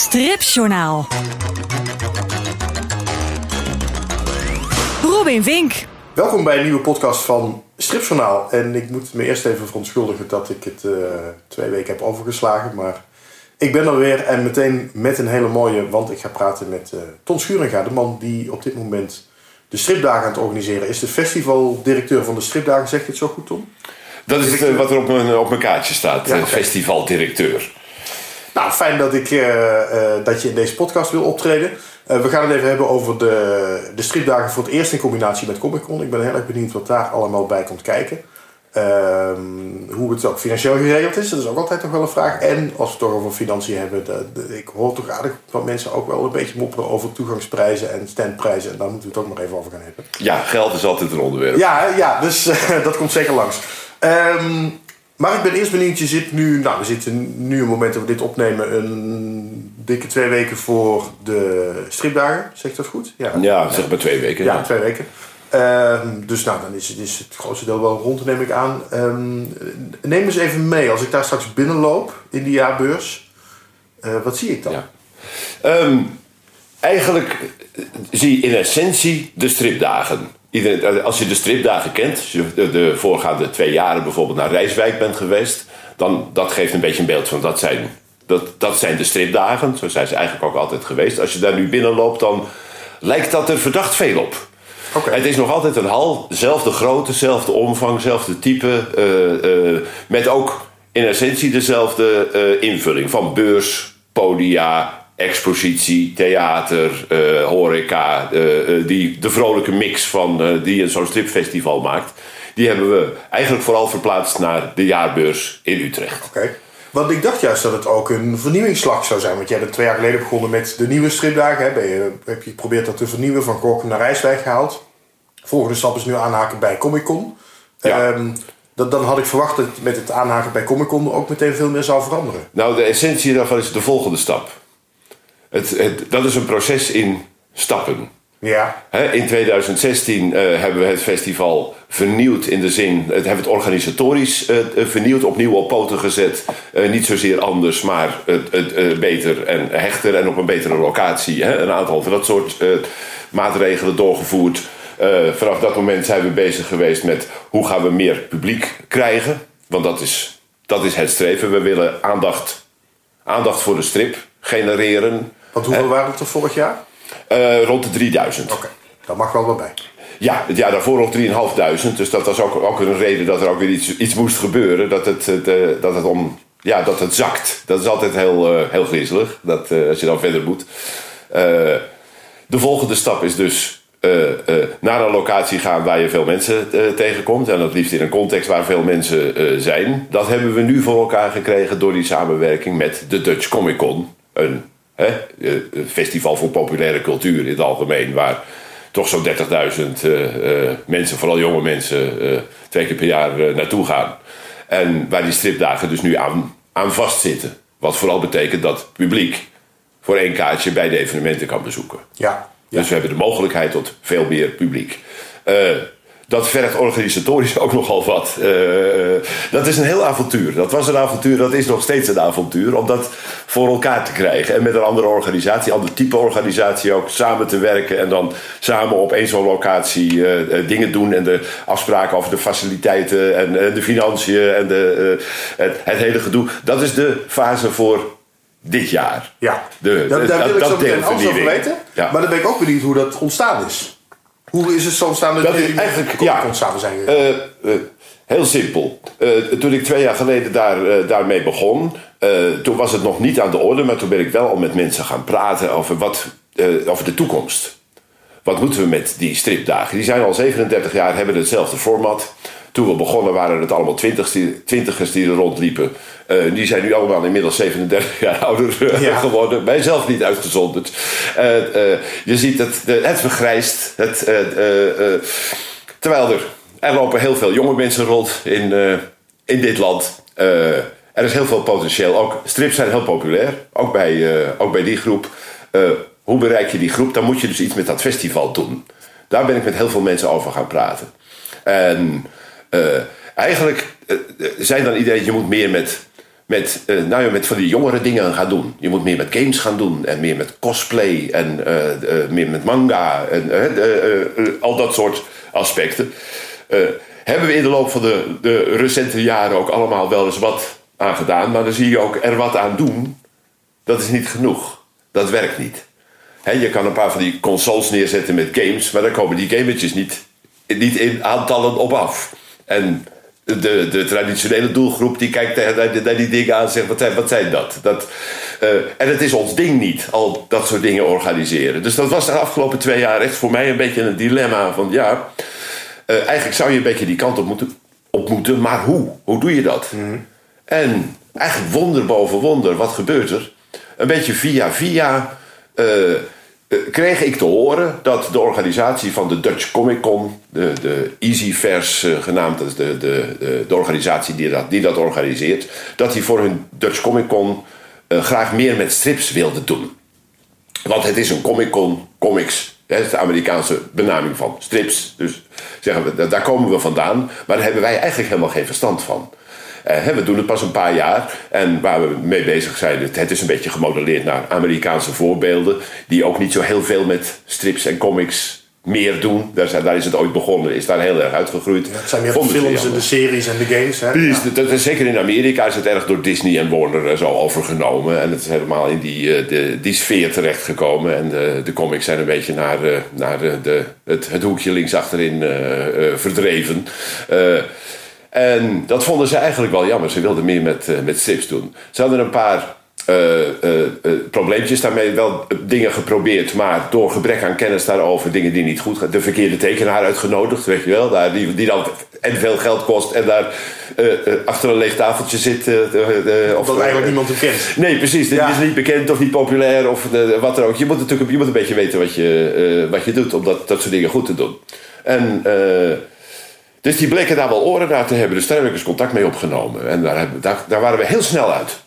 Stripjournaal. Robin Vink. Welkom bij een nieuwe podcast van Stripjournaal. En ik moet me eerst even verontschuldigen dat ik het uh, twee weken heb overgeslagen. Maar ik ben er weer en meteen met een hele mooie, want ik ga praten met uh, Ton Schuringa, de man die op dit moment de stripdagen aan het organiseren is. De festivaldirecteur van de stripdagen, zegt het zo goed, Ton? Dat is uh, wat er op mijn, op mijn kaartje staat, ja, okay. festivaldirecteur. Nou, fijn dat, ik, uh, uh, dat je in deze podcast wil optreden. Uh, we gaan het even hebben over de, de stripdagen voor het eerst in combinatie met Comic Con. Ik ben heel erg benieuwd wat daar allemaal bij komt kijken. Ehm, hoe het ook financieel geregeld is, dat is ook altijd nog wel een vraag. En als we het toch over financiën hebben, de, de, ik hoor toch aardig van mensen ook wel een beetje mopperen over toegangsprijzen en standprijzen. En daar moeten we het ook nog even over gaan hebben. Ja, geld is altijd een onderwerp. Ja, ja dus dat komt zeker langs. Um, maar ik ben eerst benieuwd, je zit nu, nou we zitten nu een moment dat we dit opnemen, een dikke twee weken voor de stripdagen, zeg ik dat goed? Ja, ja zeg maar twee weken. Ja, ja. twee weken. Um, dus nou, dan is het, is het grootste deel wel rond, neem ik aan. Um, neem eens even mee, als ik daar straks binnenloop in die jaarbeurs, uh, wat zie ik dan? Ja. Um, eigenlijk zie je in essentie de stripdagen. Iedereen, als je de stripdagen kent, als je de, de, voorgaande twee jaren bijvoorbeeld naar Rijswijk bent geweest, dan dat geeft een beetje een beeld van dat zijn, dat, dat zijn de stripdagen. Zo zijn ze eigenlijk ook altijd geweest. Als je daar nu binnenloopt, dan lijkt dat er verdacht veel op. Okay. Het is nog altijd een hal, dezelfde grootte, dezelfde omvang, dezelfde type. Uh, uh, met ook in essentie dezelfde uh, invulling van beurs, podia, expositie, theater, uh, horeca, uh, uh, die, de vrolijke mix van, die zo'n stripfestival maakt, die hebben we eigenlijk vooral verplaatst naar de jaarbeurs in Utrecht. Oké. Okay. Want ik dacht juist dat het ook een vernieuwingsslag zou zijn. Want jij bent twee jaar geleden begonnen met de nieuwe stripdagen. Hè? Ben je, heb je geprobeerd dat te vernieuwen, van Gorkum naar Rijswijk gehaald. Volgende stap is nu aanhaken bij Comic Con. Ja. Um, dat, dan had ik verwacht dat met het aanhaken bij Comic Con ook meteen veel meer zou veranderen. Nou, de essentie daarvan is de volgende stap. Het, het, dat is een proces in stappen. Ja. He, in 2016 uh, hebben we het festival vernieuwd in de zin, het hebben het organisatorisch uh, vernieuwd, opnieuw op poten gezet. Uh, niet zozeer anders, maar beter en hechter en op een betere locatie. He, een aantal van dat soort maatregelen doorgevoerd. vanaf dat moment zijn we bezig geweest met hoe gaan we meer publiek krijgen. Want dat is, dat is het streven. We willen aandacht, aandacht voor de strip genereren. Want hoeveel waren het er vorig jaar? Uh, rond de 3000. Oké, okay. dat mag wel wat bij. Ja, het jaar daarvoor nog 3.500. Dus dat was ook, ook een reden dat er ook weer iets, iets moest gebeuren. Dat het, de, dat het om. Ja, dat het zakt. Dat is altijd heel, heel griezelig. Dat, als je dan verder moet. de volgende stap is dus naar een locatie gaan waar je veel mensen tegenkomt. En dat liefst in een context waar veel mensen zijn. Dat hebben we nu voor elkaar gekregen door die samenwerking met de Dutch Comic Con. Een Hè? Een festival voor populaire cultuur in het algemeen, waar toch zo'n 30.000 uh, uh, mensen, vooral jonge mensen, twee keer per jaar naartoe gaan. En waar die stripdagen dus nu aan, aan vastzitten. Wat vooral betekent dat publiek voor één kaartje bij de evenementen kan bezoeken. Ja, ja. Dus we hebben de mogelijkheid tot veel meer publiek dat vergt organisatorisch ook nogal wat. Uh, dat is een heel avontuur. Dat was een avontuur, dat is nog steeds een avontuur. Om dat voor elkaar te krijgen. En met een andere organisatie, ander type organisatie ook samen te werken. En dan samen op één zo'n locatie uh, dingen doen. En de afspraken over de faciliteiten en de financiën en de, het, het, hele gedoe. Dat is de fase voor dit jaar. Ja, de, daar, daar wil ik zo meteen alles over weten. Ja. Maar dan ben ik ook benieuwd hoe dat ontstaan is. Hoe is het zo ontstaan dat, dat jullie eigenlijk ja, samen zijn uh, uh, heel simpel. Uh, toen ik twee jaar geleden daar, daarmee begon, toen was het nog niet aan de orde, maar toen ben ik wel al met mensen gaan praten over, wat, over de toekomst. Wat moeten we met die stripdagen? Die zijn al 37 jaar, hebben hetzelfde format. Toen we begonnen waren het allemaal twintigers die er rondliepen. Uh, die zijn nu allemaal inmiddels 37 jaar ouder uh, ja. geworden. Mijzelf niet uitgezonderd. Uh, je ziet het, het vergrijst. Het, terwijl er, er lopen heel veel jonge mensen rond in, in dit land. er is heel veel potentieel. Ook strips zijn heel populair. Ook bij, ook bij die groep. hoe bereik je die groep? Dan moet je dus iets met dat festival doen. Daar ben ik met heel veel mensen over gaan praten. En eigenlijk zijn dan iedereen, je moet meer met met, nou ja, met van die jongere dingen gaan doen. Je moet meer met games gaan doen en meer met cosplay en meer met manga en al dat soort aspecten. hebben we in de loop van de, de recente jaren ook allemaal wel eens wat aan gedaan, maar dan zie je ook er wat aan doen. Dat is niet genoeg. Dat werkt niet. je kan een paar van die consoles neerzetten met games, maar dan komen die gametjes niet, niet in aantallen op af. En de, de traditionele doelgroep die kijkt naar, die dingen aan en zegt: wat zijn, wat zijn dat? dat uh, en het is ons ding niet, al dat soort dingen organiseren. Dus dat was de afgelopen twee jaar echt voor mij een beetje een dilemma. Van ja, uh, eigenlijk zou je een beetje die kant op moeten, op moeten maar hoe? Hoe doe je dat? Mhm. En eigenlijk wonder boven wonder, wat gebeurt er? Een beetje via via. Uh, eh, kreeg ik te horen dat de organisatie van de Dutch Comic Con, de, de Easyverse uh, genaamd, dat is de, de, de, organisatie die dat, die dat organiseert, dat die voor hun Dutch Comic Con uh, graag meer met strips wilde doen. Want het is een Comic Con, comics, dat is de Amerikaanse benaming van strips. Dus zeggen we, daar komen we vandaan, maar daar hebben wij eigenlijk helemaal geen verstand van. Uh, we doen het pas een paar jaar. En waar we mee bezig zijn, het is een beetje gemodelleerd naar Amerikaanse voorbeelden. Die ook niet zo heel veel met strips en comics meer doen. Daar, zijn, daar, is het ooit begonnen, is daar heel erg uitgegroeid. het zijn meer de films en de series en de games. Hè? Is, dat is, zeker in Amerika is het erg door Disney en Warner zo overgenomen. En het is helemaal in die, eh, de, die sfeer terechtgekomen. En de, de comics zijn een beetje naar, eh, naar de, het, het hoekje links achterin uh, verdreven. En dat vonden ze eigenlijk wel jammer. Ze wilden meer met, uh, met strips doen. Ze hadden een paar uh, uh, probleempjes daarmee. Wel dingen geprobeerd, maar door gebrek aan kennis daarover, dingen die niet goed gaan. De verkeerde tekenaar uitgenodigd, weet je wel. Daar, die, die dan en veel geld kost en daar achter een leeg tafeltje zit. of dat eigenlijk niemand hem kent. Nee, precies. Die is niet bekend of niet populair of wat dan ook. Je moet natuurlijk je moet een beetje weten wat je, wat je doet om dat, dat soort dingen goed te doen. En dus die bleken daar wel oren naar te hebben. Dus daar heb ik eens contact mee opgenomen. En daar, daar, daar waren we heel snel uit.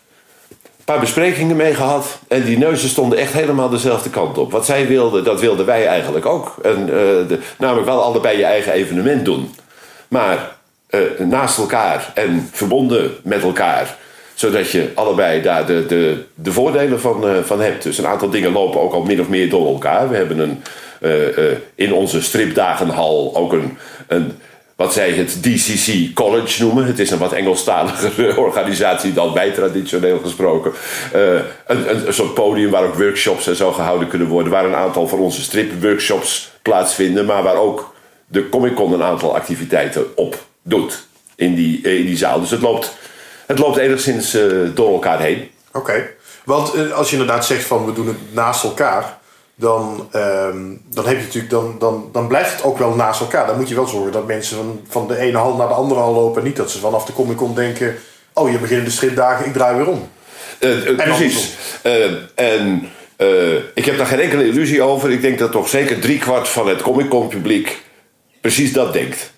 Een paar besprekingen mee gehad. En die neuzen stonden echt helemaal dezelfde kant op. Wat zij wilden, dat wilden wij eigenlijk ook. De, namelijk wel allebei je eigen evenement doen. Maar uh, naast elkaar en verbonden met elkaar zodat je allebei daar de, de, de voordelen van, uh, van hebt. Dus een aantal dingen lopen ook al min of meer door elkaar. We hebben een, in onze stripdagenhal ook een, een wat zij het DCC College noemen. Het is een wat Engelstalige organisatie dan wij traditioneel gesproken. Uh, een, een, soort podium waar ook workshops en zo gehouden kunnen worden. Waar een aantal van onze stripworkshops plaatsvinden. Maar waar ook de Comic Con een aantal activiteiten op doet in die, eh, in die zaal. Dus het loopt, het loopt enigszins uh, door elkaar heen. Oké, want als je inderdaad zegt van we doen het naast elkaar dan, ehm, dan, heb je natuurlijk, dan, dan, dan blijft het ook wel naast elkaar. Dan moet je wel zorgen dat mensen van, van de ene hal naar de andere hal lopen. Niet dat ze vanaf de Comic Con denken: oh, je begint de stripdagen, ik draai weer om. Uh, uh, precies. Uh, en ik heb daar geen enkele illusie over. Ik denk dat toch zeker driekwart van het Comic Con publiek precies dat denkt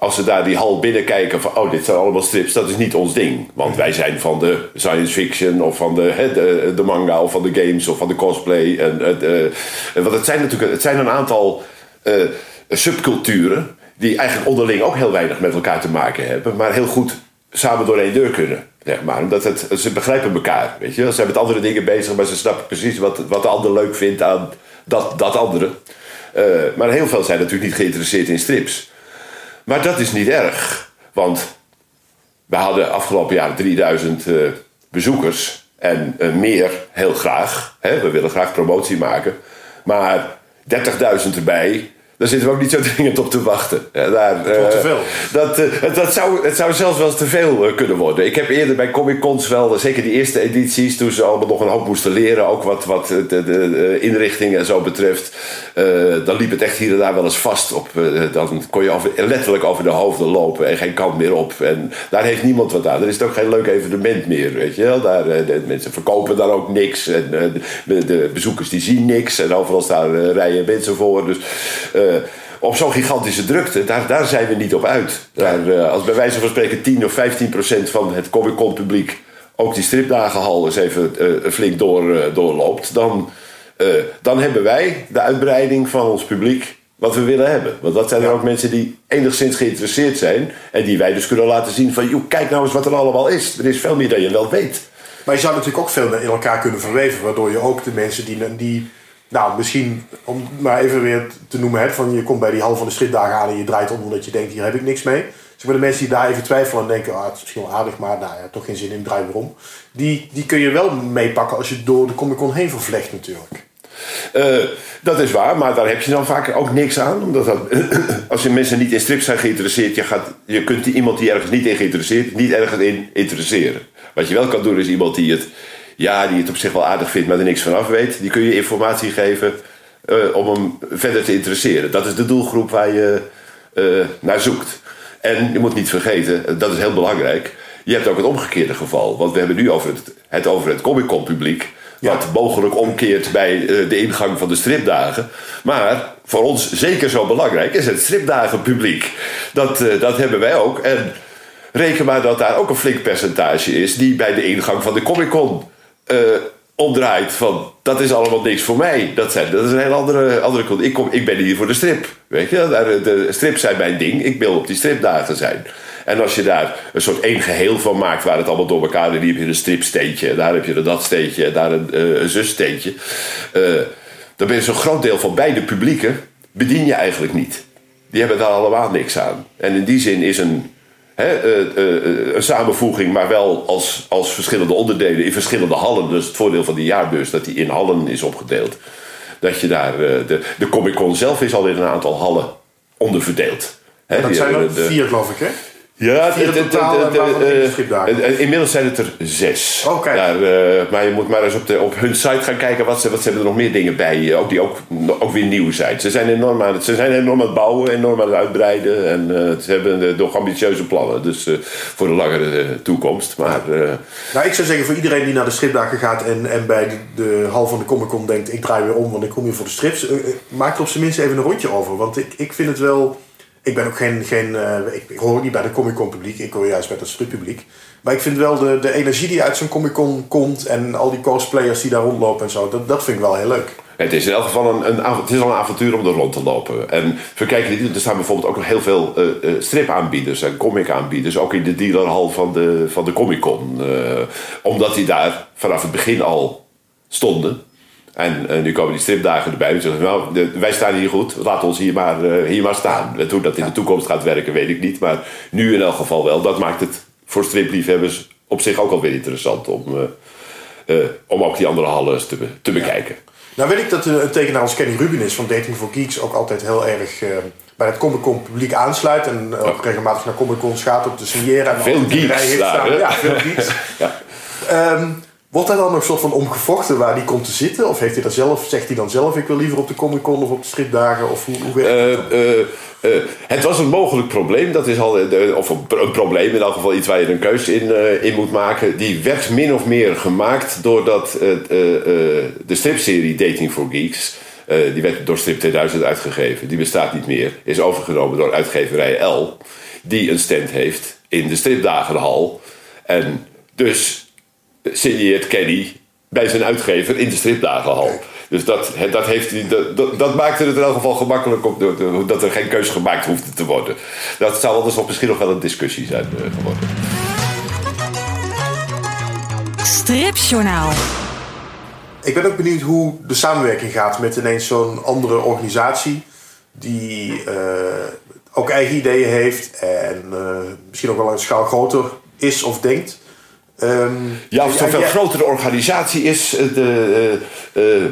als ze daar die hal binnenkijken van, oh, dit zijn allemaal strips, dat is niet ons ding. Want wij zijn van de science fiction of van de, de, manga of van de games of van de cosplay. En, uh, want het zijn natuurlijk het zijn een aantal uh, subculturen die eigenlijk onderling ook heel weinig met elkaar te maken hebben, maar heel goed samen door één deur kunnen. Zeg maar. Omdat het, ze begrijpen elkaar. Weet je? Ze zijn met andere dingen bezig, maar ze snappen precies wat, wat de ander leuk vindt aan dat, dat andere. Uh, maar heel veel zijn natuurlijk niet geïnteresseerd in strips. Maar dat is niet erg, want we hadden afgelopen jaar 3000 uh, bezoekers en uh, meer heel graag. Hè? We willen graag promotie maken. Maar 30.000 erbij, daar zitten we ook niet zo dringend op te wachten. Daar, uh, te veel. Dat, uh, dat zou, het zou zelfs wel eens te veel uh, kunnen worden. Ik heb eerder bij Comic Cons wel, zeker die eerste edities, toen ze allemaal nog een hoop moesten leren, ook wat, wat de, de, de inrichting en zo betreft, dan liep het echt hier en daar wel eens vast. Op, dan kon je over, letterlijk over de hoofden lopen en geen kant meer op. En daar heeft niemand wat aan. Er is ook geen leuk evenement meer, weet je wel. Daar, de, mensen verkopen daar ook niks. En de, bezoekers die zien niks. En overal staan rijen mensen voor. Dus eh, op zo'n gigantische drukte, daar, daar zijn we niet op uit. Daar, uh, als bij wijze van spreken 10 of 15 procent van het Comic Con publiek ook die stripdagenhal eens even uh, flink door, doorloopt, dan, dan hebben wij de uitbreiding van ons publiek wat we willen hebben. Want dat zijn er ook mensen die enigszins geïnteresseerd zijn. En die wij dus kunnen laten zien van... Joh, kijk nou eens wat er allemaal is. Er is veel meer dan je wel weet. Maar je zou natuurlijk ook veel in elkaar kunnen verweven. Waardoor je ook de mensen die... die nou, misschien, om maar even weer te noemen... Hè, van je komt bij die hal van de stripdagen aan en je draait om... omdat je denkt, hier heb ik niks mee. Dus maar de mensen die daar even twijfelen en denken... Ah, het is misschien wel aardig, maar nou ja, toch geen zin in, draai weer om. Die, die kun je wel meepakken als je door de Comic Con heen vervlecht natuurlijk. Uh, dat is waar, maar daar heb je dan vaak ook niks aan. Omdat dat, als je mensen niet in strips zijn geïnteresseerd, je, gaat, je kunt die, iemand die ergens niet in geïnteresseerd niet ergens in interesseren. Wat je wel kan doen is iemand die het, ja, die het op zich wel aardig vindt, maar er niks van af weet. Die kun je informatie geven uh, om hem verder te interesseren. Dat is de doelgroep waar je uh, naar zoekt. En je moet niet vergeten, dat is heel belangrijk. Je hebt ook het omgekeerde geval. Want we hebben nu over het, het over het Comic-Con publiek. Wat mogelijk omkeert bij eh, de ingang van de stripdagen. Maar voor ons zeker zo belangrijk is het stripdagenpubliek. Dat, dat hebben wij ook. En reken maar dat daar ook een flink percentage is die bij de ingang van de Comic Con uh, omdraait. Van dat is allemaal niks voor mij. Dat, zijn, dat is een heel andere, andere ik, kom, ik ben hier voor de strip. Weet je, de strips zijn mijn ding. Ik wil op die stripdagen zijn. En als je daar een soort één geheel van maakt, waar het allemaal door elkaar is, hier heb je een stripsteentje, daar heb je een dat steentje, daar een, uh, een zussteentje. Uh, dan ben je zo'n groot deel van beide publieken, bedien je eigenlijk niet. Die hebben daar allemaal niks aan. En in die zin is een, hè, uh, een samenvoeging, maar wel als, als verschillende onderdelen in verschillende hallen. Dus het voordeel van die jaarbeurs, dat die in hallen is opgedeeld. Dat je daar, de, de Comic Con zelf is al in een aantal hallen onderverdeeld. Hè, dat zijn er vier, geloof ik, hè? Ja, het, het, uh, inmiddels zijn het er zes. Daar, uh, maar je moet maar eens op, de, op hun site gaan kijken. Wat ze, wat ze hebben er nog meer dingen bij. Ook die ook, ook weer nieuw zijn. Ze zijn enorm aan het, ze zijn enorm aan het bouwen, enorm aan het uitbreiden. En uh, ze hebben nog ambitieuze plannen. Dus voor de langere toekomst. Maar, nou, ik zou zeggen voor iedereen die naar de stripdagen gaat. En, en bij de, de hal van de Comic Con denkt: ik draai weer om, want ik kom hier voor de strips. maak er op zijn minst even een rondje over. Want ik, ik vind het wel ik ben ook geen, geen uh, ik, ik, hoor niet bij de Comic Con publiek, ik hoor juist bij het strippubliek. Maar ik vind wel de, de energie die uit zo'n Comic Con komt en al die cosplayers die daar rondlopen en zo, dat, dat vind ik wel heel leuk. Het is in elk geval een, een, het is al een avontuur om er rond te lopen. En verkijken, er staan bijvoorbeeld ook nog heel veel uh, stripaanbieders en comic-aanbieders, ook in de dealerhal van de, van de Comic Con. Omdat die daar vanaf het begin al stonden. En uh, nu komen die stripdagen erbij. En zeggen, nou, de, wij staan hier goed, laat ons hier maar, uh, hier maar staan. Hoe dat in de toekomst gaat werken, weet ik niet. Maar nu in elk geval wel. Dat maakt het voor stripliefhebbers op zich ook alweer interessant om, uh, om ook die andere hallen te, te bekijken. Nou weet ik dat een tekenaar als Kenny Rubin is van Dating for Geeks ook altijd heel erg bij het Comic Con publiek aansluit. En ook regelmatig naar Comic Con gaat om te signeren. En veel geeks daar, Ja, veel geeks. ja. Um, Wordt daar dan nog soort van omgevochten waar die komt te zitten? Of heeft hij dat zelf, zegt hij dan zelf, ik wil liever op de Comic Con of op de stripdagen? Of hoe, hoe werkt uh, het was een mogelijk probleem, dat is al, of een, een, probleem, in elk geval iets waar je een keuze in, in moet maken. Die werd min of meer gemaakt doordat de stripserie Dating for Geeks, die werd door Strip 2000 uitgegeven, die bestaat niet meer, is overgenomen door uitgeverij L, die een stand heeft in de stripdagenhal. En dus signeert Kenny bij zijn uitgever in de stripdagenhal. Dus dat, dat, heeft, dat, dat maakte het in elk geval gemakkelijk op dat er geen keuze gemaakt hoefde te worden. Dat zou anders nog misschien nog wel een discussie zijn uh, geworden. Stripjournaal. Ik ben ook benieuwd hoe de samenwerking gaat met ineens zo'n andere organisatie die uh, ook eigen ideeën heeft en uh, misschien ook wel een schaal groter is of denkt. Um, ja, of het een veel grotere organisatie is, eh, de, uh, uh,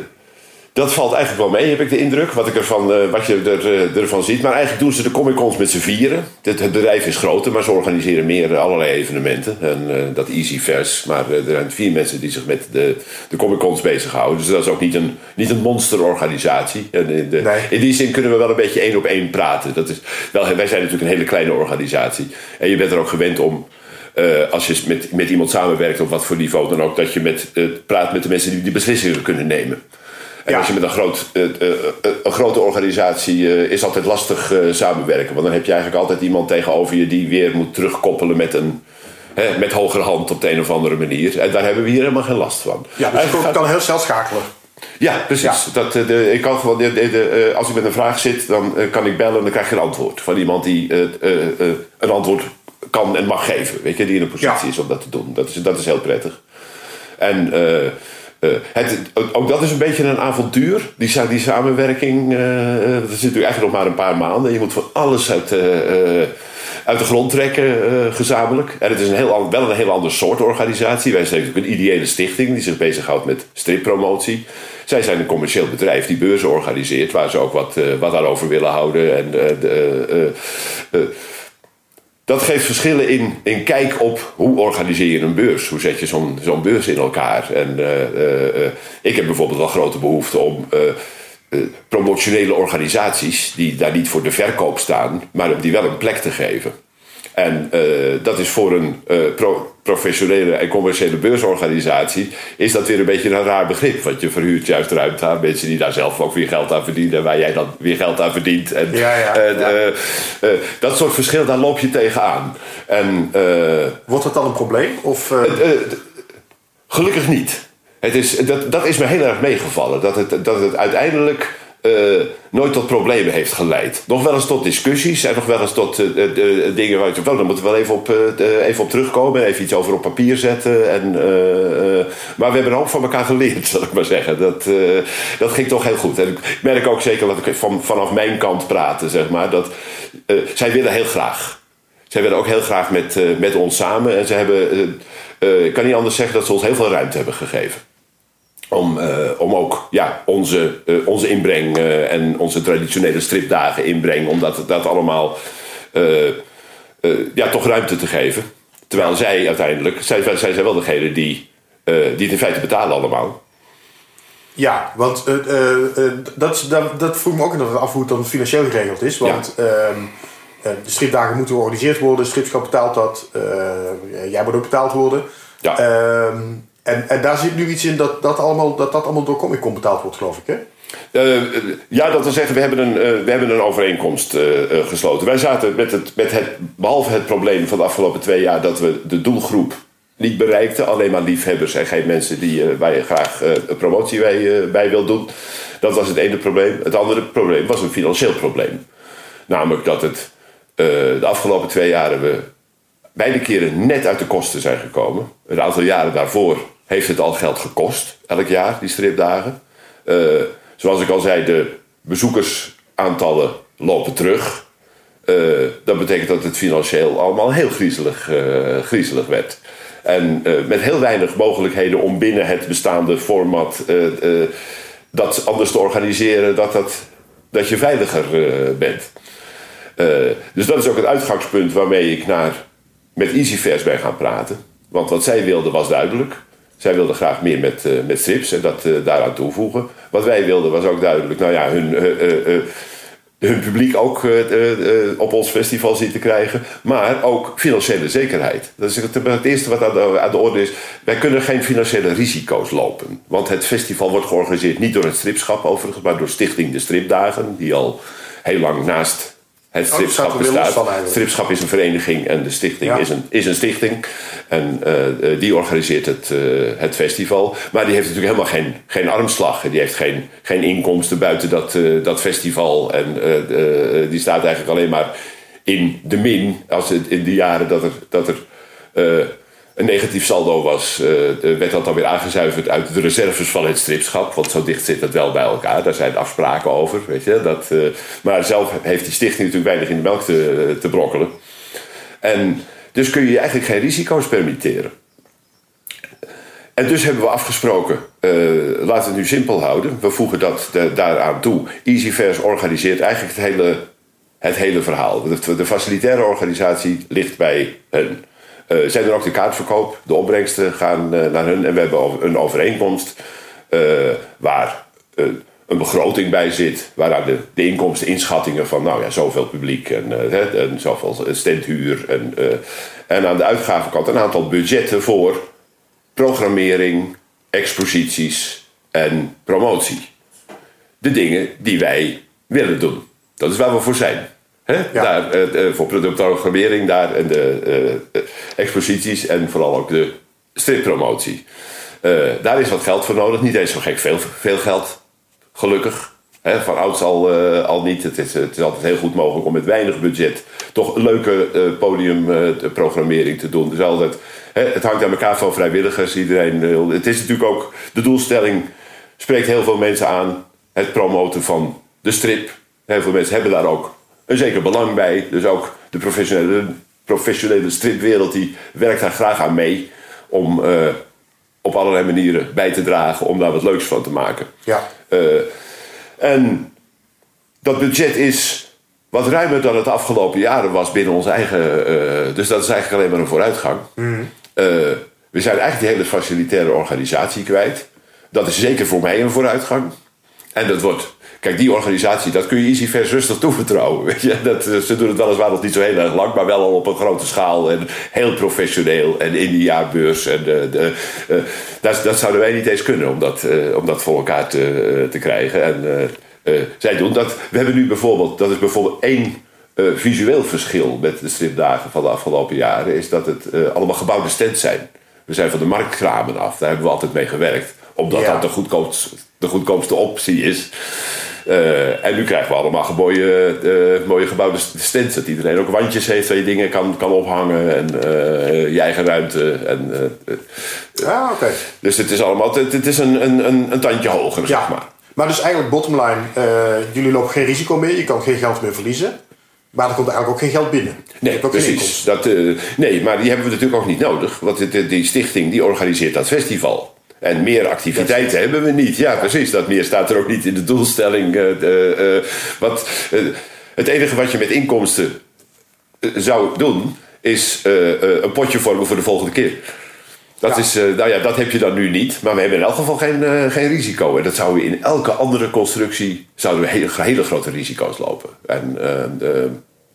dat valt eigenlijk wel mee, heb ik de indruk. Wat, ik ervan, wat je er, ervan ziet. Maar eigenlijk doen ze de Comic Cons met z'n vieren. Het, het, bedrijf is groter, maar ze organiseren meer allerlei evenementen. En dat Easyverse. Maar er zijn vier mensen die zich met de, de Comic Cons bezighouden. Dus dat is ook niet een, niet een monsterorganisatie. En in, de, nee. in die zin kunnen we wel een beetje één op één praten. Dat is, wel, wij zijn natuurlijk een hele kleine organisatie. En je bent er ook gewend om uh, als je met, met iemand samenwerkt op wat voor niveau dan ook, dat je met, uh, praat met de mensen die die beslissingen kunnen nemen. En ja. als je met een, groot, uh, een grote organisatie is altijd lastig samenwerken. Want dan heb je eigenlijk altijd iemand tegenover je die weer moet terugkoppelen met een, met hogere hand op de een of andere manier. En daar hebben we hier helemaal geen last van. Ja, dus het kan heel snel schakelen. Ja, precies. Dat, eh, de, ik kan gewoon, de, de, eh, als ik met een vraag zit, dan eh, kan ik bellen en dan krijg je een antwoord. Van iemand die eh, eh, eh, een antwoord kan en mag geven. Weet je, die in een positie Ja. is om dat te doen. Dat is, dat is heel prettig. En eh, eh, het, ook dat is een beetje een avontuur. Die, die samenwerking, eh, dat zit natuurlijk eigenlijk nog maar een paar maanden. Je moet van alles uit, uit de grond trekken, gezamenlijk. En het is een heel, wel een heel ander soort organisatie. Wij zijn natuurlijk een ideële stichting die zich bezighoudt met strippromotie. Zij zijn een commercieel bedrijf die beurzen organiseert, waar ze ook wat, wat aan over willen houden. En, dat geeft verschillen in, in kijk op hoe organiseer je een beurs. Hoe zet je zo'n zo'n beurs in elkaar. En eh, eh, eh, ik heb bijvoorbeeld wel grote behoefte om promotionele organisaties... die daar niet voor de verkoop staan, maar om die wel een plek te geven. En dat is voor een pro- professionele en commerciële beursorganisatie... is dat weer een beetje een raar begrip. Want je verhuurt juist ruimte aan mensen die daar zelf ook weer geld aan verdienen... en waar jij dan weer geld aan verdient. En, Ja, ja, en, ja. eh, eh, dat soort verschil, daar loop je tegenaan. En eh, Wordt dat dan een probleem? Of, eh, eh, gelukkig niet. Het is, dat, dat is me heel erg meegevallen. Dat het, dat het uiteindelijk eh, nooit tot problemen heeft geleid. Nog wel eens tot discussies en nog wel eens tot eh, eh, dingen waar je... Oh, dan moeten we wel even op, even op terugkomen. Even iets over op papier zetten. En, maar we hebben hoop van elkaar geleerd, zal ik maar zeggen. Dat, dat ging toch heel goed. En ik merk ook zeker dat ik van, vanaf mijn kant praten, zeg maar. Dat, zij willen heel graag. Zij willen ook heel graag met, met ons samen. En ze hebben, ik kan niet anders zeggen dat ze ons heel veel ruimte hebben gegeven. Om, eh, om ook ja, onze, eh, onze inbreng eh, en onze traditionele stripdagen inbreng, om dat, dat allemaal ja, toch ruimte te geven. Terwijl zij uiteindelijk, zij, zij zijn wel degene die, die het in feite betalen allemaal. Ja, want dat, dat, dat vroeg me ook inderdaad af hoe het dan financieel geregeld is. Want ehm, eh, de stripdagen moeten georganiseerd worden, de stripschap betaalt dat, jij moet ook betaald worden. Ja. En, en daar zit nu iets in dat dat allemaal, dat, dat allemaal door Comic Con betaald wordt, geloof ik. Hè? Eh, ja, dat wil zeggen, we hebben een, eh, we hebben een overeenkomst eh, eh, gesloten. Wij zaten met het, met het, behalve het probleem van de afgelopen twee jaar dat we de doelgroep niet bereikten, alleen maar liefhebbers en geen mensen die, eh, waar je graag eh, een promotie bij, eh, bij wil doen. Dat was het ene probleem. Het andere probleem was een financieel probleem. Namelijk dat het eh, de afgelopen twee jaren we beide keren net uit de kosten zijn gekomen. Een aantal jaren daarvoor heeft het al geld gekost, elk jaar, die stripdagen. Eh, zoals ik al zei, de bezoekersaantallen lopen terug. Eh, dat betekent dat het financieel allemaal heel griezelig, eh, griezelig werd. En met heel weinig mogelijkheden om binnen het bestaande format dat anders te organiseren, dat, dat, dat je veiliger bent. Dus dat is ook het uitgangspunt waarmee ik naar, met EasyFairs ben gaan praten. Want wat zij wilden was duidelijk. Zij wilden graag meer met, eh, met strips en dat eh, daaraan toevoegen. Wat wij wilden was ook duidelijk. Nou ja, hun, eh, hun publiek ook op ons festival zien te krijgen. Maar ook financiële zekerheid. Dat is het, het eerste wat aan de, aan de orde is. Wij kunnen geen financiële risico's lopen. Want het festival wordt georganiseerd niet door het stripschap overigens, maar door Stichting de Stripdagen. Die al heel lang naast het Oh, stripschap bestaat. Stripschap is een vereniging en de stichting Ja. is, een, is een stichting. En eh, eh, die organiseert het, eh, het festival. Maar die heeft natuurlijk helemaal geen, geen armslag. Die heeft geen, geen inkomsten buiten dat, dat festival. En die staat eigenlijk alleen maar in de min. Als het in de jaren dat er, dat er een negatief saldo was, eh, werd dat dan weer aangezuiverd uit de reserves van het stripschap. Want zo dicht zit het wel bij elkaar. Daar zijn afspraken over. Weet je, dat, eh, maar zelf heeft die stichting natuurlijk weinig in de melk te, brokkelen. En dus kun je je eigenlijk geen risico's permitteren. En dus hebben we afgesproken, eh, laten we het nu simpel houden. We voegen dat daaraan toe. EasyFairs organiseert eigenlijk het hele, het hele verhaal. De, de facilitaire organisatie ligt bij hen. Eh zij doen ook de kaartverkoop. De opbrengsten gaan eh, naar hun. En we hebben een overeenkomst eh, waar een begroting bij zit. Waaraan de, de inkomsten, inschattingen van nou ja, zoveel publiek en, hè, zoveel standhuur. En, en aan de uitgavenkant een aantal budgetten voor programmering, exposities en promotie. De dingen die wij willen doen. Dat is waar we voor zijn. Hè? Daar, eh, voor productprogrammering daar en de eh, exposities en vooral ook de strippromotie. Eh, daar is wat geld voor nodig. Niet eens zo gek veel, veel geld, gelukkig. Van ouds al, al niet. Het is, het is altijd heel goed mogelijk om met weinig budget toch een leuke podiumprogrammering te doen. Dus altijd, het hangt aan elkaar van vrijwilligers. Iedereen, wil- het is natuurlijk ook de doelstelling. Spreekt heel veel mensen aan. Het promoten van de strip. Heel veel mensen hebben daar ook een zeker belang bij. Dus ook de professionele, professionele stripwereld die werkt daar graag aan mee. Om eh, op allerlei manieren bij te dragen. Om daar wat leuks van te maken. Ja. Eh, en dat budget is wat ruimer dan het afgelopen jaren was binnen onze eigen. eh, dus dat is eigenlijk alleen maar een vooruitgang. Eh, we zijn eigenlijk die hele facilitaire organisatie kwijt. Dat is zeker voor mij een vooruitgang. En dat wordt. Kijk, die organisatie, dat kun je EasyFair rustig toevertrouwen. Weet je? Dat, eh, ze doen het weliswaar nog niet zo heel erg lang, maar wel al op een grote schaal. En heel professioneel. En in die jaarbeurs. En de, de, eh, dat, dat zouden wij niet eens kunnen om dat, eh, om dat voor elkaar te, eh, te krijgen. En eh, eh, zij doen dat. We hebben nu bijvoorbeeld, dat is bijvoorbeeld één eh, visueel verschil met de stripdagen van de afgelopen jaren. Is dat het eh, allemaal gebouwde stands zijn. We zijn van de marktkramen af. Daar hebben we altijd mee gewerkt. Omdat Ja. dat de goedkoopste, de goedkoopste optie is. Eh, en nu krijgen we allemaal mooie, eh, mooie gebouwde stands. Dat iedereen ook wandjes heeft waar je dingen kan, kan ophangen. En eh, je eigen ruimte. En, eh, eh, Ja, oké. dus het is allemaal het, het is een, een, een, tandje hoger, Ja. zeg maar. Maar dus eigenlijk bottom line, eh, jullie lopen geen risico meer, je kan geen geld meer verliezen. Maar er komt eigenlijk ook geen geld binnen. Nee, precies. Dat, eh, nee, maar die hebben we natuurlijk ook niet nodig. Want die, die stichting die organiseert dat festival. En meer activiteiten hebben we niet. Ja, precies. Dat meer staat er ook niet in de doelstelling. eh, eh, eh, wat, het enige wat je met inkomsten zou doen... is een potje vormen voor de volgende keer. Dat, Ja. is, nou ja, dat heb je dan nu niet. Maar we hebben in elk geval geen, geen risico. En dat zouden we in elke andere constructie... zouden we hele, hele grote risico's lopen. En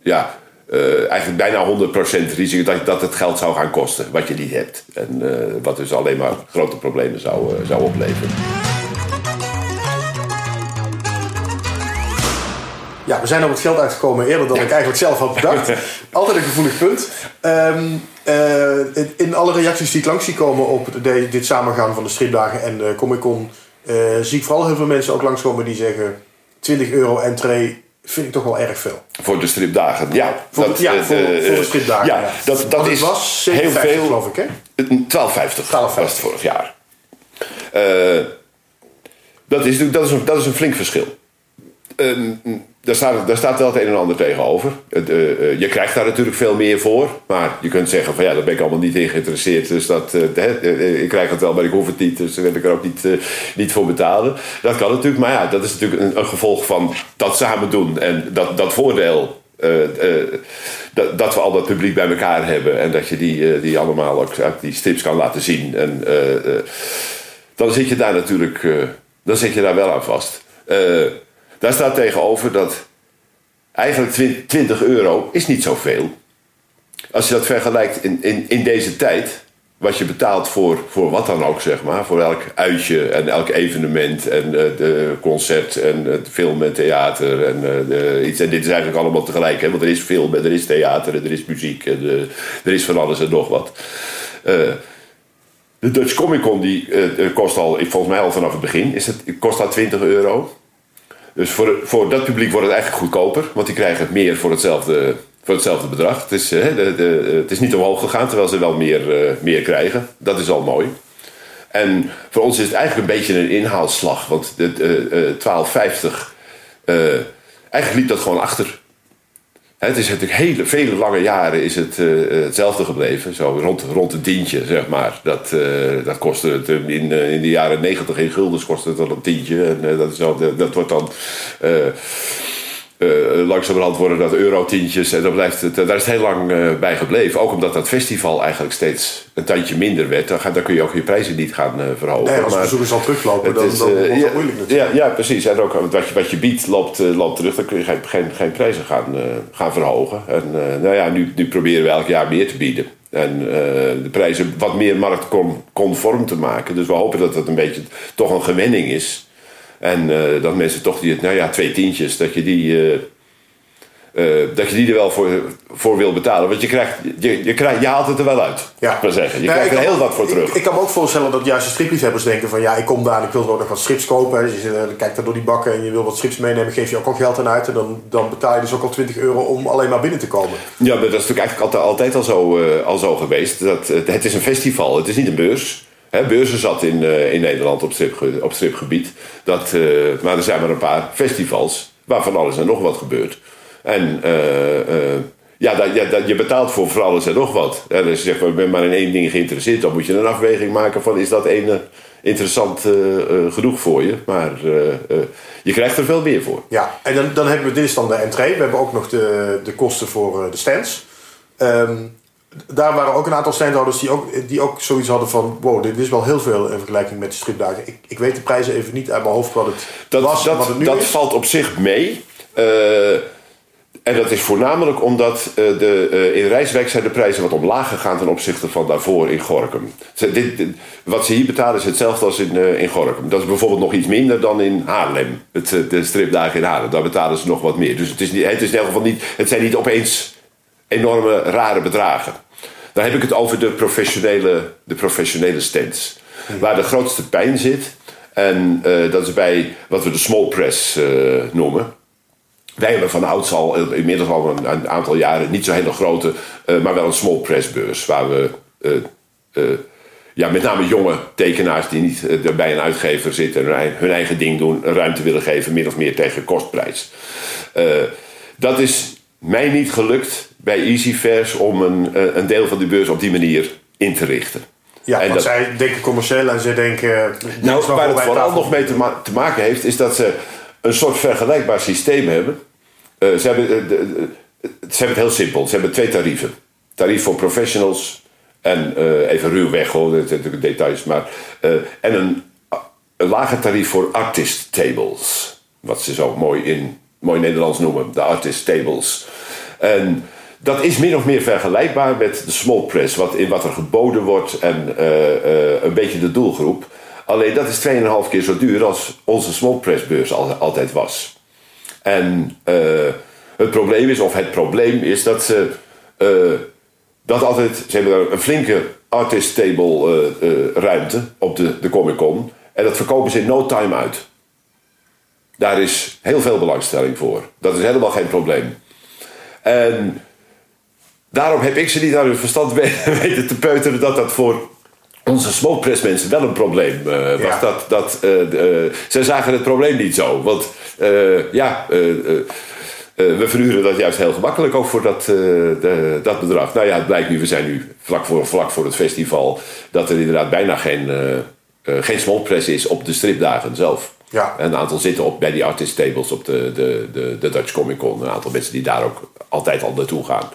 ja, eh, eigenlijk bijna 100% risico dat, dat het geld zou gaan kosten. Wat je niet hebt. En eh, wat dus alleen maar grote problemen zou, eh, zou opleveren. Ja, we zijn op het geld uitgekomen eerder dan ik eigenlijk zelf had bedacht. Altijd een gevoelig punt. Ehm, eh, in- alle reacties die ik langs zie komen op de- dit samengaan van de stripdagen en de Comic Con, zie ik vooral heel veel mensen ook langskomen die zeggen: 20 euro entree vind ik toch wel erg veel. Voor de stripdagen. Ja, Voor, dat, ja, eh, voor, eh, voor de stripdagen. Ja, ja. dat, dat is was heel 7,50 veel. geloof ik, hè? 12,50 12,50. was het vorig jaar. Eh, dat, is, natuurlijk- dat, is een, dat is een flink verschil. Ehm, daar, staat, daar staat wel het een en ander tegenover. Eh, eh, je krijgt daar natuurlijk veel meer voor. Maar je kunt zeggen van ja, daar ben ik allemaal niet in geïnteresseerd. Dus dat, eh, ik krijg het wel, maar ik hoef het niet. Dus daar wil ik er ook niet, niet voor betalen. Dat kan natuurlijk. Maar ja, dat is natuurlijk een, gevolg van dat samen doen. En dat, dat voordeel dat, we al dat publiek bij elkaar hebben en dat je die, die allemaal ook uit die strips kan laten zien. En dan zit je daar natuurlijk dan zit je daar wel aan vast. Daar staat tegenover dat eigenlijk twin- 20 euro is niet zoveel. Als je dat vergelijkt in, in, in deze tijd, wat je betaalt voor, voor wat dan ook, zeg maar. Voor elk uitje en elk evenement en eh, de concert en het film en theater en eh, de, iets. En dit is eigenlijk allemaal tegelijk, hè, want er is film en er is theater en er is muziek en eh, er is van alles en nog wat. De Dutch Comic Con die, kost al, volgens mij al vanaf het begin, is het, kost dat 20 euro. Dus voor, voor dat publiek wordt het eigenlijk goedkoper, want die krijgen meer voor hetzelfde, voor hetzelfde bedrag. Het is, eh, de, de, het is niet omhoog gegaan, terwijl ze wel meer, eh, meer krijgen. Dat is al mooi. En voor ons is het eigenlijk een beetje een inhaalslag, want de, eh, eh, 12,50, eh, eigenlijk liep dat gewoon achter. Het is natuurlijk hele, vele lange jaren is het eh, hetzelfde gebleven. Zo rond, rond het tientje, zeg maar. Dat, eh, dat kostte het eh, in, eh, in de jaren negentig in guldens kostte het dan een tientje. En eh, dat, is dat, dat wordt dan... eh langzamerhand worden dat eurotientjes. En dan blijft het, daar is het heel lang eh, bij gebleven. Ook omdat dat festival eigenlijk steeds een tandje minder werd. Dan, ga- dan kun je ook je prijzen niet gaan eh, verhogen. Nee, als Maar- bezoekers al teruglopen, het dan, is, dan wordt dat ja, moeilijk natuurlijk. Ja, ja, precies. En ook wat je, wat je biedt loopt, loopt terug. Dan kun je geen, geen, geen prijzen gaan, gaan verhogen. En nou ja, nu, nu proberen we elk jaar meer te bieden. En de prijzen wat meer marktconform te maken. Dus we hopen dat dat een beetje toch een gewenning is. En eh, dat mensen toch die, nou ja, twee tientjes, dat je die... eh, eh, dat je die er wel voor, voor wil betalen. Want je, krijgt, je, je, krijgt, je haalt het er wel uit. Ja. Maar zeggen. Je krijgt er heel wat voor terug. Ik, ik kan me ook voorstellen dat juist de stripliefhebbers denken van ja, ik kom daar en ik wil ook nog wat strips kopen. Dus je kijkt daar door die bakken en je wil wat strips meenemen, geef je ook al geld aan uit. En dan, dan betaal je dus ook al 20 euro om alleen maar binnen te komen. Ja, maar dat is natuurlijk eigenlijk altijd, altijd al, zo, al zo geweest. Dat, het is een festival, het is niet een beurs. Hè, beurzen zat in, eh, in Nederland op, stripge- op stripgebied. Dat, eh, maar er zijn maar een paar festivals waarvan alles en nog wat gebeurt. En eh, ja, dat, ja dat, je betaalt voor, voor alles en nog wat. En als je zegt, ben maar in één ding geïnteresseerd... dan moet je een afweging maken van... is dat ene interessant genoeg voor je? Maar je krijgt er veel meer voor. Ja, en dan, dan hebben we, dit is dan de entree. We hebben ook nog de, de kosten voor de stands. Ehm, daar waren ook een aantal standhouders die ook, die ook zoiets hadden van... wow, dit is wel heel veel in vergelijking met de stripdagen. Ik, ik weet de prijzen even niet uit mijn hoofd wat het Dat, was wat dat, het nu dat is. valt op zich mee. Eh, en dat is voornamelijk omdat eh, de, eh, in Rijswijk zijn de prijzen wat omlaag gegaan ten opzichte van daarvoor in Gorkum. Ze- dit, dit- wat ze hier betalen is hetzelfde als in, in Gorkum. Dat is bijvoorbeeld nog iets minder dan in Haarlem. Het, de stripdagen in Haarlem. Daar betalen ze nog wat meer. Dus het, is niet, het, is in elk geval niet, het zijn niet opeens enorme rare bedragen. Dan heb ik het over de professionele, de professionele stands. Waar de grootste pijn zit. En eh, dat is bij wat we de small press eh, noemen. Wij hebben van ouds al, eh, inmiddels al een, aantal jaren, niet zo'n hele grote, maar wel een small press beurs. Waar we ja, met name jonge tekenaars die niet bij een uitgever zitten en hun eigen- ding doen, ruimte willen geven, min of meer tegen kostprijs. Dat is mij niet gelukt bij EasyFairs om een, eh, een deel van die beurs op die manier in te richten. Ja, En want dat- zij denken commercieel en zij denken... is Nou, waar het vooral nog mee te, ma- te maken heeft, is dat ze een soort vergelijkbaar systeem hebben. Eh, ze, hebben eh, de- de- ze hebben het heel simpel. Ze hebben twee tarieven. Tarief voor professionals en eh, even ruwweg, hoor, dat zijn natuurlijk details. Maar, eh, en een, een lager tarief voor artist tables. Wat ze zo mooi in mooi Nederlands noemen, de artist tables. En dat is min of meer vergelijkbaar met de small press, wat, in wat er geboden wordt en eh, eh, een beetje de doelgroep. Alleen dat is 2,5 keer zo duur als onze small press beurs al, altijd was. En eh, het probleem is, of het probleem is dat ze dat altijd, ze hebben een flinke artist table ruimte op de, de Comic Con. En dat verkopen ze in no time uit. Daar is heel veel belangstelling voor. Dat is helemaal geen probleem. En daarom heb ik ze niet aan hun verstand we- weten te peuteren dat dat voor onze smokepress mensen wel een probleem eh, was. Ja. Dat, dat, eh, eh, zij zagen het probleem niet zo. Want ja, we verhuren dat juist heel gemakkelijk ook voor dat, de- dat bedrag. Nou ja, het blijkt nu, we zijn nu vlak voor, vlak voor het festival, dat er inderdaad bijna geen, eh, geen smallpress is op de stripdagen zelf. Ja. En een aantal zitten op, bij die artist tables op de, de, de, de Dutch Comic Con. Een aantal mensen die daar ook altijd al naartoe gaan.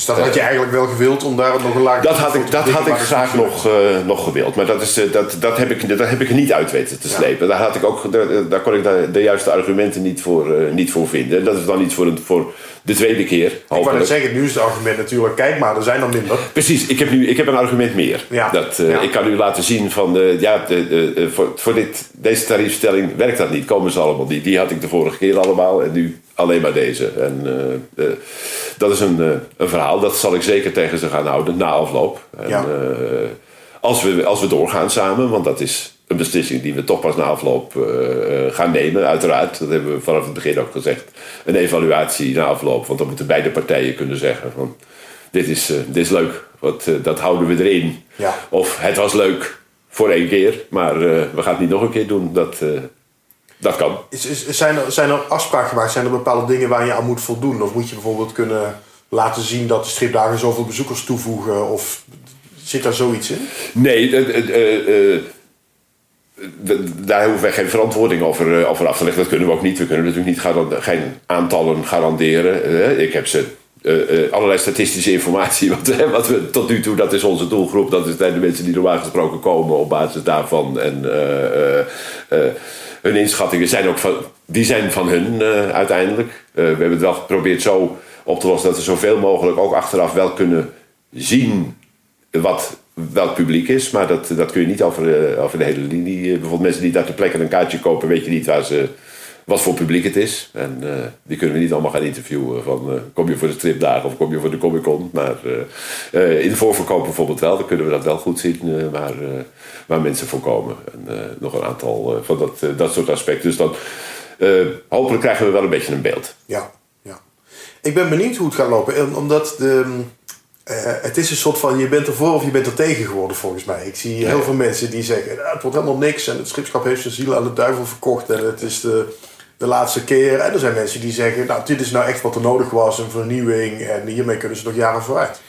Dus dat had je eigenlijk wel gewild om daar nog een laag... Dat had ik, dat had ik graag nog, eh, nog gewild. Maar dat, is, eh, dat, dat, heb ik, dat heb ik niet uit weten te slepen. Daar, had ik ook, daar, daar kon ik de, de juiste argumenten niet voor, eh, niet voor vinden. En dat is dan iets voor, een, voor de tweede keer. Ik wou net zeggen, nu is het argument natuurlijk... kijk maar, er zijn er minder. Precies, ik heb nu ik heb een argument meer. Ja. Dat, eh, Ja. Ik kan u laten zien van, eh, ja, de, de, de- voor, voor dit, deze tariefstelling werkt dat niet. Komen ze allemaal niet. Die had ik de vorige keer allemaal en nu alleen maar deze. En eh, eh, dat is een, eh, een verhaal, dat zal ik zeker tegen ze gaan houden na afloop. En, Ja. als, we, als we doorgaan samen, want dat is een beslissing die we toch pas na afloop gaan nemen, uiteraard. Dat hebben we vanaf het begin ook gezegd. Een evaluatie na afloop, want dan moeten beide partijen kunnen zeggen van dit is, dit is leuk, wat, dat houden we erin. Ja. Of het was leuk voor één keer, maar we gaan het niet nog een keer doen. Dat, dat kan. Is, is, zijn, er, zijn er afspraken gemaakt? Zijn er bepaalde dingen waar je aan moet voldoen? Of moet je bijvoorbeeld kunnen laten zien dat de stripdagen zoveel bezoekers toevoegen? Of zit daar zoiets in? Nee, eh, eh, eh, daar hoeven wij geen verantwoording over, over af te leggen. Dat kunnen we ook niet. We kunnen natuurlijk niet garan- geen aantallen garanderen. Ik heb ze. Eh, eh, allerlei statistische informatie. Wat, eh, wat we tot nu toe, dat is onze doelgroep. Dat zijn de mensen die normaal gesproken komen op basis daarvan. En hun inschattingen zijn ook van, die zijn van hun uiteindelijk. We hebben het wel geprobeerd zo op te lossen dat we zoveel mogelijk ook achteraf wel kunnen zien wat welk publiek is. Maar dat, dat kun je niet over, over de hele linie. Bijvoorbeeld mensen die daar ter plekke een kaartje kopen, weet je niet waar ze, wat voor publiek het is. En eh, die kunnen we niet allemaal gaan interviewen van eh, kom je voor de stripdagen of kom je voor de Comic Con. Maar in de voorverkoop bijvoorbeeld wel, dan kunnen we dat wel goed zien waar, waar mensen voor komen. En nog een aantal van dat, dat soort aspecten. Dus dan hopelijk krijgen we wel een beetje een beeld. Ja, ja. Ik ben benieuwd hoe het gaat lopen. Omdat de, het is een soort van je bent ervoor of je bent er tegen geworden volgens mij. Ik zie heel veel mensen die zeggen het wordt helemaal niks en het schipschap heeft zijn ziel aan de duivel verkocht en het is de de laatste keer. En er zijn mensen die zeggen, nou dit is nou echt wat er nodig was, een vernieuwing. En hiermee kunnen ze nog jaren vooruit.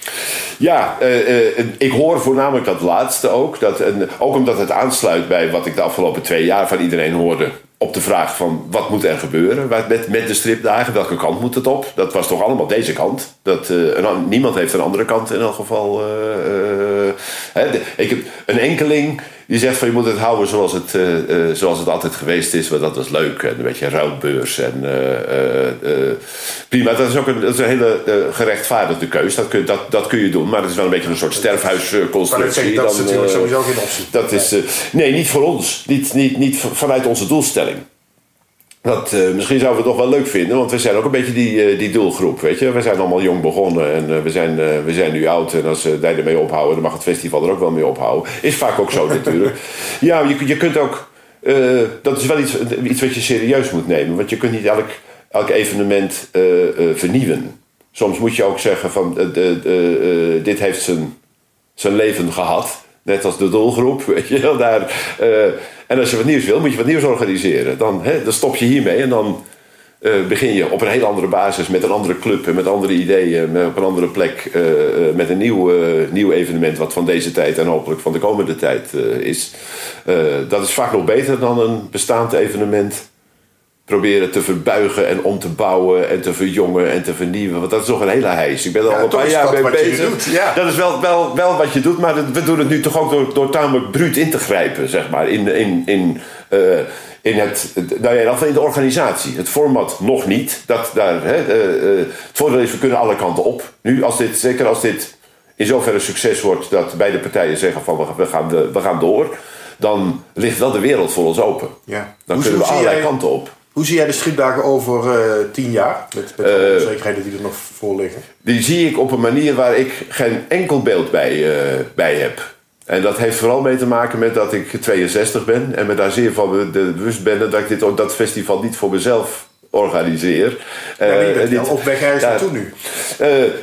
Ja, uh, uh, ik hoor voornamelijk dat laatste ook. Dat, en ook omdat het aansluit bij wat ik de afgelopen twee jaar van iedereen hoorde. Op de vraag van wat moet er gebeuren met, met de stripdagen, welke kant moet het op? Dat was toch allemaal deze kant. Dat, uh, niemand heeft een andere kant in elk geval. Hè, ik heb een enkeling die zegt van je moet het houden zoals het, uh, uh, zoals het altijd geweest is. Want dat was leuk. En een beetje ruilbeurs. En, uh, prima, dat is ook een, dat is een hele gerechtvaardigde keus. Dat kun, dat, dat kun je doen. Maar het is wel een beetje een soort sterfhuisconstructie. Dat is natuurlijk sowieso geen optie. Dat is, nee, niet voor ons. Niet, niet, niet vanuit onze doelstelling. Dat, uh, misschien zouden we het toch wel leuk vinden, want we zijn ook een beetje die, uh, die doelgroep. Weet je? We zijn allemaal jong begonnen en uh, we, zijn, we zijn nu oud. En als wij ermee ophouden, dan mag het festival er ook wel mee ophouden. Is vaak ook zo natuurlijk. Ja, je, je kunt ook. dat is wel iets, iets wat je serieus moet nemen, want je kunt niet elk, elk evenement vernieuwen. Soms moet je ook zeggen: van dit heeft zijn, zijn leven gehad. Net als de doelgroep, uh, en als je wat nieuws wil, moet je wat nieuws organiseren. Dan, hè, dan stop je hiermee en dan uh, begin je op een heel andere basis met een andere club en met andere ideeën, met, op een andere plek, met een nieuw, nieuw evenement wat van deze tijd en hopelijk van de komende tijd is. dat is vaak nog beter dan een bestaand evenement proberen te verbuigen en om te bouwen en te verjongen en te vernieuwen. Want dat is nog een hele heis. Ik ben er al een paar jaar mee bezig. Ja. Dat is wel, wel, wel wat je doet, maar we doen het nu toch ook door, door tamelijk bruut in te grijpen, zeg maar. In, in, in, uh, in, het, nou ja, in de organisatie. Het format nog niet. Dat, daar, hè, uh, het voordeel is, we kunnen alle kanten op. Nu, als dit, zeker als dit in zoverre succes wordt dat beide partijen zeggen van we gaan, we gaan door. Dan ligt wel de wereld voor ons open. Ja. Dan kunnen we allerlei kanten op. Hoe zie jij de stripdagen over uh, tien jaar? Met, met de uh, onzekerheden die er nog voor liggen. Die zie ik op een manier waar ik geen enkel beeld bij, uh, bij heb. En dat heeft vooral mee te maken met dat ik 62 ben. En me daar zeer van bewust ben dat ik dit, dat festival niet voor mezelf organiseer. Ja, uh, op weg ergens ja, naartoe nu.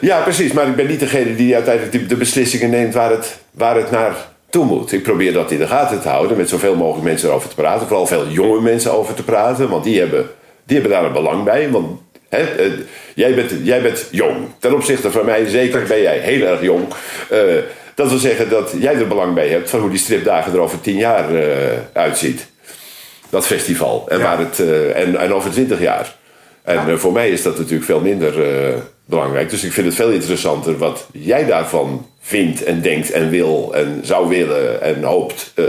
ja, precies. Maar ik ben niet degene die uiteindelijk de beslissingen neemt waar het, waar het naar toe moet. Ik probeer dat in de gaten te houden, met zoveel mogelijk mensen erover te praten. Vooral veel jonge mensen over te praten, want die hebben, die hebben daar een belang bij. Want hè, uh, jij, bent, jij bent jong. Ten opzichte van mij, zeker ben jij heel erg jong. Uh, dat wil zeggen dat jij er belang bij hebt van hoe die stripdagen er over tien jaar uh, uitziet. Dat festival. En, ja. waar het, en, en over twintig jaar. En ja. voor mij is dat natuurlijk veel minder belangrijk. Dus ik vind het veel interessanter wat jij daarvan vindt en denkt en wil en zou willen en hoopt uh,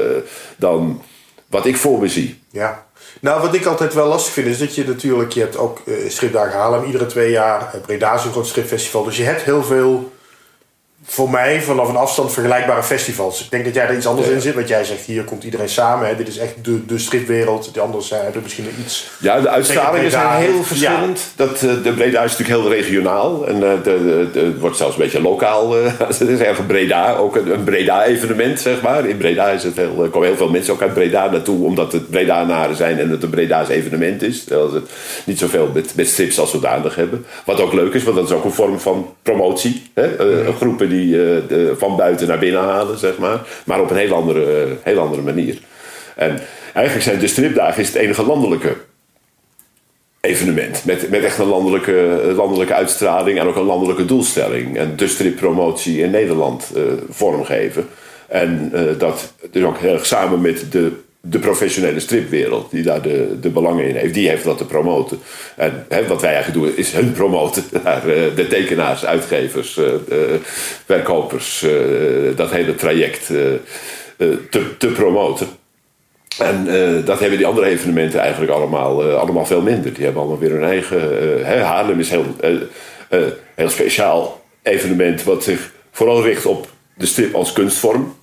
dan wat ik voor me zie. Ja. Nou, wat ik altijd wel lastig vind is dat je natuurlijk, je hebt ook uh, stripdagen Haarlem iedere twee jaar. Breda is een groot stripfestival. Dus je hebt heel veel voor mij vanaf een afstand vergelijkbare festivals. Ik denk dat jij er iets anders in zit. Want jij zegt hier komt iedereen samen. Hè. Dit is echt de, de stripwereld. De anderen zijn, hebben misschien iets. Ja, de uitstralingen zijn heel verschillend. Ja. Dat, uh, de Breda is natuurlijk heel regionaal. En uh, het wordt zelfs een beetje lokaal. Uh, het is erg Breda. Ook een, een Breda-evenement, zeg maar. In Breda is het heel, komen heel veel mensen ook uit Breda naartoe. Omdat het Breda-naren zijn en het een Breda's evenement is. Terwijl ze het niet zoveel met, met strips als zodanig hebben. Wat ook leuk is, want dat is ook een vorm van promotie. Hè? Mm. Groepen die de, van buiten naar binnen halen, zeg maar. Maar op een heel andere, uh, heel andere manier. En eigenlijk zijn de stripdagen is het enige landelijke evenement. Met, met echt een landelijke, landelijke uitstraling en ook een landelijke doelstelling. En de strippromotie in Nederland uh, vormgeven. En dat dus ook heel erg samen met de de professionele stripwereld die daar de, de belangen in heeft, die heeft dat te promoten. En hè, wat wij eigenlijk doen is hun promoten naar uh, de tekenaars, uitgevers, uh, verkopers, dat hele traject te, te promoten. En dat hebben die andere evenementen eigenlijk allemaal, allemaal veel minder. Die hebben allemaal weer hun eigen. Hè, Haarlem is heel, heel speciaal evenement wat zich vooral richt op de strip als kunstvorm.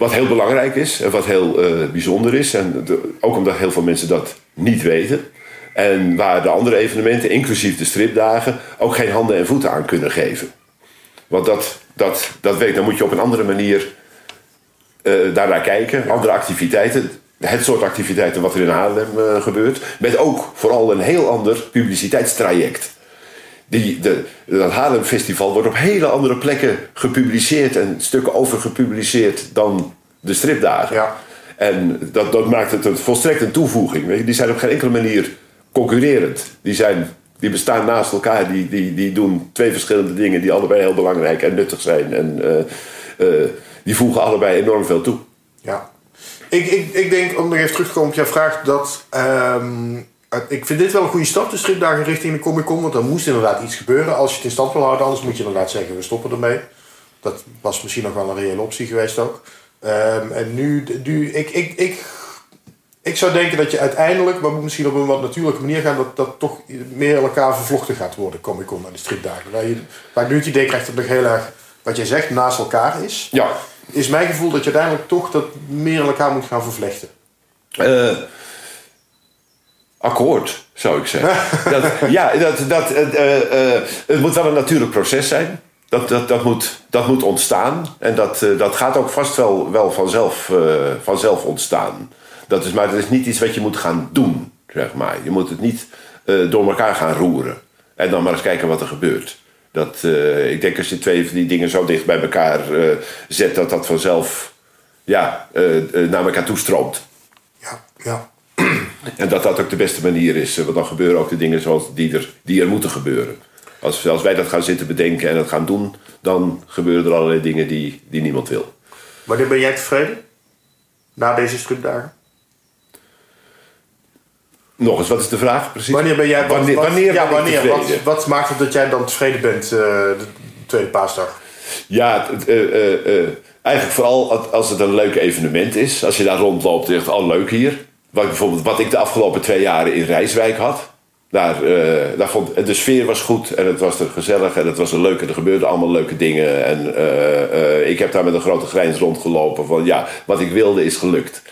Wat heel belangrijk is en wat heel eh, bijzonder is. En de- ook omdat heel veel mensen dat niet weten. En waar de andere evenementen, inclusief de stripdagen, ook geen handen en voeten aan kunnen geven. Want dat, dat, dat weet, dan moet je op een andere manier eh daarnaar kijken. Andere activiteiten. Het soort activiteiten wat er in Haarlem eh, gebeurt. Met ook vooral een heel ander publiciteitstraject. Die, de, dat Haarlem Festival wordt op hele andere plekken gepubliceerd en stukken over gepubliceerd dan de stripdagen. Ja. En dat, dat maakt het een, volstrekt een toevoeging. Weet je. Die zijn op geen enkele manier concurrerend. Die, zijn, die bestaan naast elkaar. Die, die, die doen twee verschillende dingen die allebei heel belangrijk en nuttig zijn. En eh, eh, die voegen allebei enorm veel toe. Ja. Ik, ik, ik denk, om nog even terug te komen op jouw vraag, dat... ehm, ik vind dit wel een goede stap, de stripdagen richting de Comic Con. Want er moest inderdaad iets gebeuren als je het in stand wil houden. Anders moet je inderdaad zeggen, we stoppen ermee. Dat was misschien nog wel een reële optie geweest ook. Ehm, en nu, nu ik, ik, ik, ik zou denken dat je uiteindelijk, maar misschien op een wat natuurlijke manier gaan, dat dat toch meer elkaar vervlochten gaat worden, Comic Con en de stripdagen. Waar, je, waar nu het idee krijg dat het nog heel erg, wat jij zegt, naast elkaar is Ja, is mijn gevoel dat je uiteindelijk toch dat meer elkaar moet gaan vervlechten. Eh, akkoord, zou ik zeggen. dat, ja, dat, dat, eh, eh, eh, het moet wel een natuurlijk proces zijn. Dat, dat, dat, moet, dat moet ontstaan. En dat, dat gaat ook vast wel, wel vanzelf, vanzelf ontstaan. Dat is, maar dat is niet iets wat je moet gaan doen, zeg maar. Je moet het niet door elkaar gaan roeren. En dan maar eens kijken wat er gebeurt. Dat, ik denk als je twee van die dingen zo dicht bij elkaar zet... dat dat vanzelf ja, naar elkaar toestroomt. Ja, ja. En dat dat ook de beste manier is. eh, Want dan gebeuren ook de dingen zoals die er, die er moeten gebeuren. Als, als wij dat gaan zitten bedenken en dat gaan doen, dan gebeuren er allerlei dingen die, die niemand wil. Wanneer ben jij tevreden? Na deze stripdagen? Nog eens, wat is de vraag precies? Wanneer ben jij... wat- Wanneer, wanneer ja? Wat, wat maakt het dat jij dan tevreden bent eh, de tweede paasdag? Ja, eh, eigenlijk vooral als- als het een leuk evenement is. Als je daar rondloopt en zegt, oh leuk hier. Wat, bijvoorbeeld, wat ik de afgelopen twee jaren in Rijswijk had. Daar, eh, daar vond, de sfeer was goed en het was er gezellig en het was er leuk en er gebeurden allemaal leuke dingen. En eh, eh, ik heb daar met een grote grijns rondgelopen van ja, wat ik wilde is gelukt.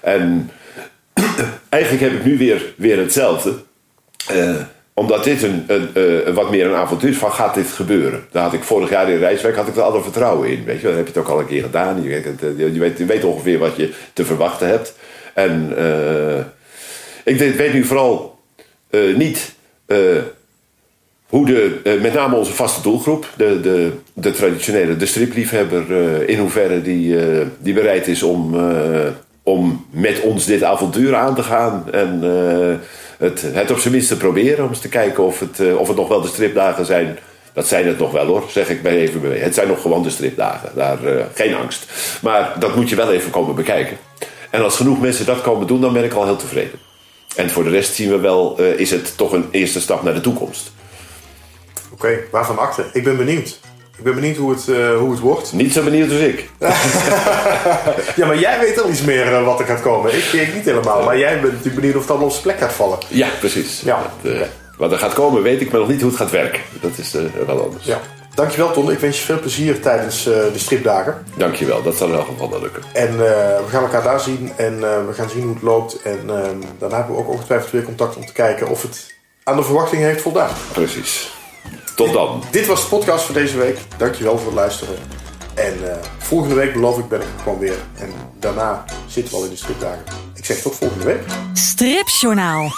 En eigenlijk heb ik nu weer, weer hetzelfde. Omdat dit een, een, wat meer een avontuur is van gaat dit gebeuren. Daar had ik vorig jaar in Rijswijk had ik er alle vertrouwen in. Weet je, dan heb je het ook al een keer gedaan. Je, weet, je weet ongeveer wat je te verwachten hebt. En eh, ik weet- nu vooral eh, niet eh, hoe de, met name onze vaste doelgroep, de, de, de traditionele, de stripliefhebber, in hoeverre die, die bereid is om, om met ons dit avontuur aan te gaan. En het, het op zijn minst te proberen, om eens te kijken of het, of het nog wel de stripdagen zijn. Dat zijn het nog wel hoor, zeg ik bij even. Het zijn nog gewoon de stripdagen, daar geen angst. Maar dat moet je wel even komen bekijken. En als genoeg mensen dat komen doen, dan ben ik al heel tevreden. En voor de rest zien we wel, eh, is het toch een eerste stap naar de toekomst. Oké, waarvan akte? Ik ben benieuwd. Ik ben benieuwd hoe het, eh, hoe het wordt. Niet zo benieuwd als ik. Ja, maar jij weet al iets meer dan wat er gaat komen. Ik, ik niet helemaal. Maar jij bent natuurlijk benieuwd of het allemaal op zijn plek gaat vallen. Ja, precies. Ja, Dat. Wat er gaat komen, weet ik, maar nog niet hoe het gaat werken. Dat is wel anders. Ja. Dankjewel Ton. Ik wens je veel plezier tijdens eh, de stripdagen. Dankjewel, dat zal in elk geval wel lukken. En eh, we gaan elkaar daar zien en eh, we gaan zien hoe het loopt. En eh, daarna hebben we ook ongetwijfeld weer contact om te kijken of het aan de verwachting heeft voldaan. Precies. Tot dan. Dit was de podcast voor deze week. Dankjewel voor het luisteren. En eh, volgende week beloof ik ben ik er gewoon weer. En daarna zitten we al in de stripdagen. Ik zeg tot volgende week. Stripjournaal.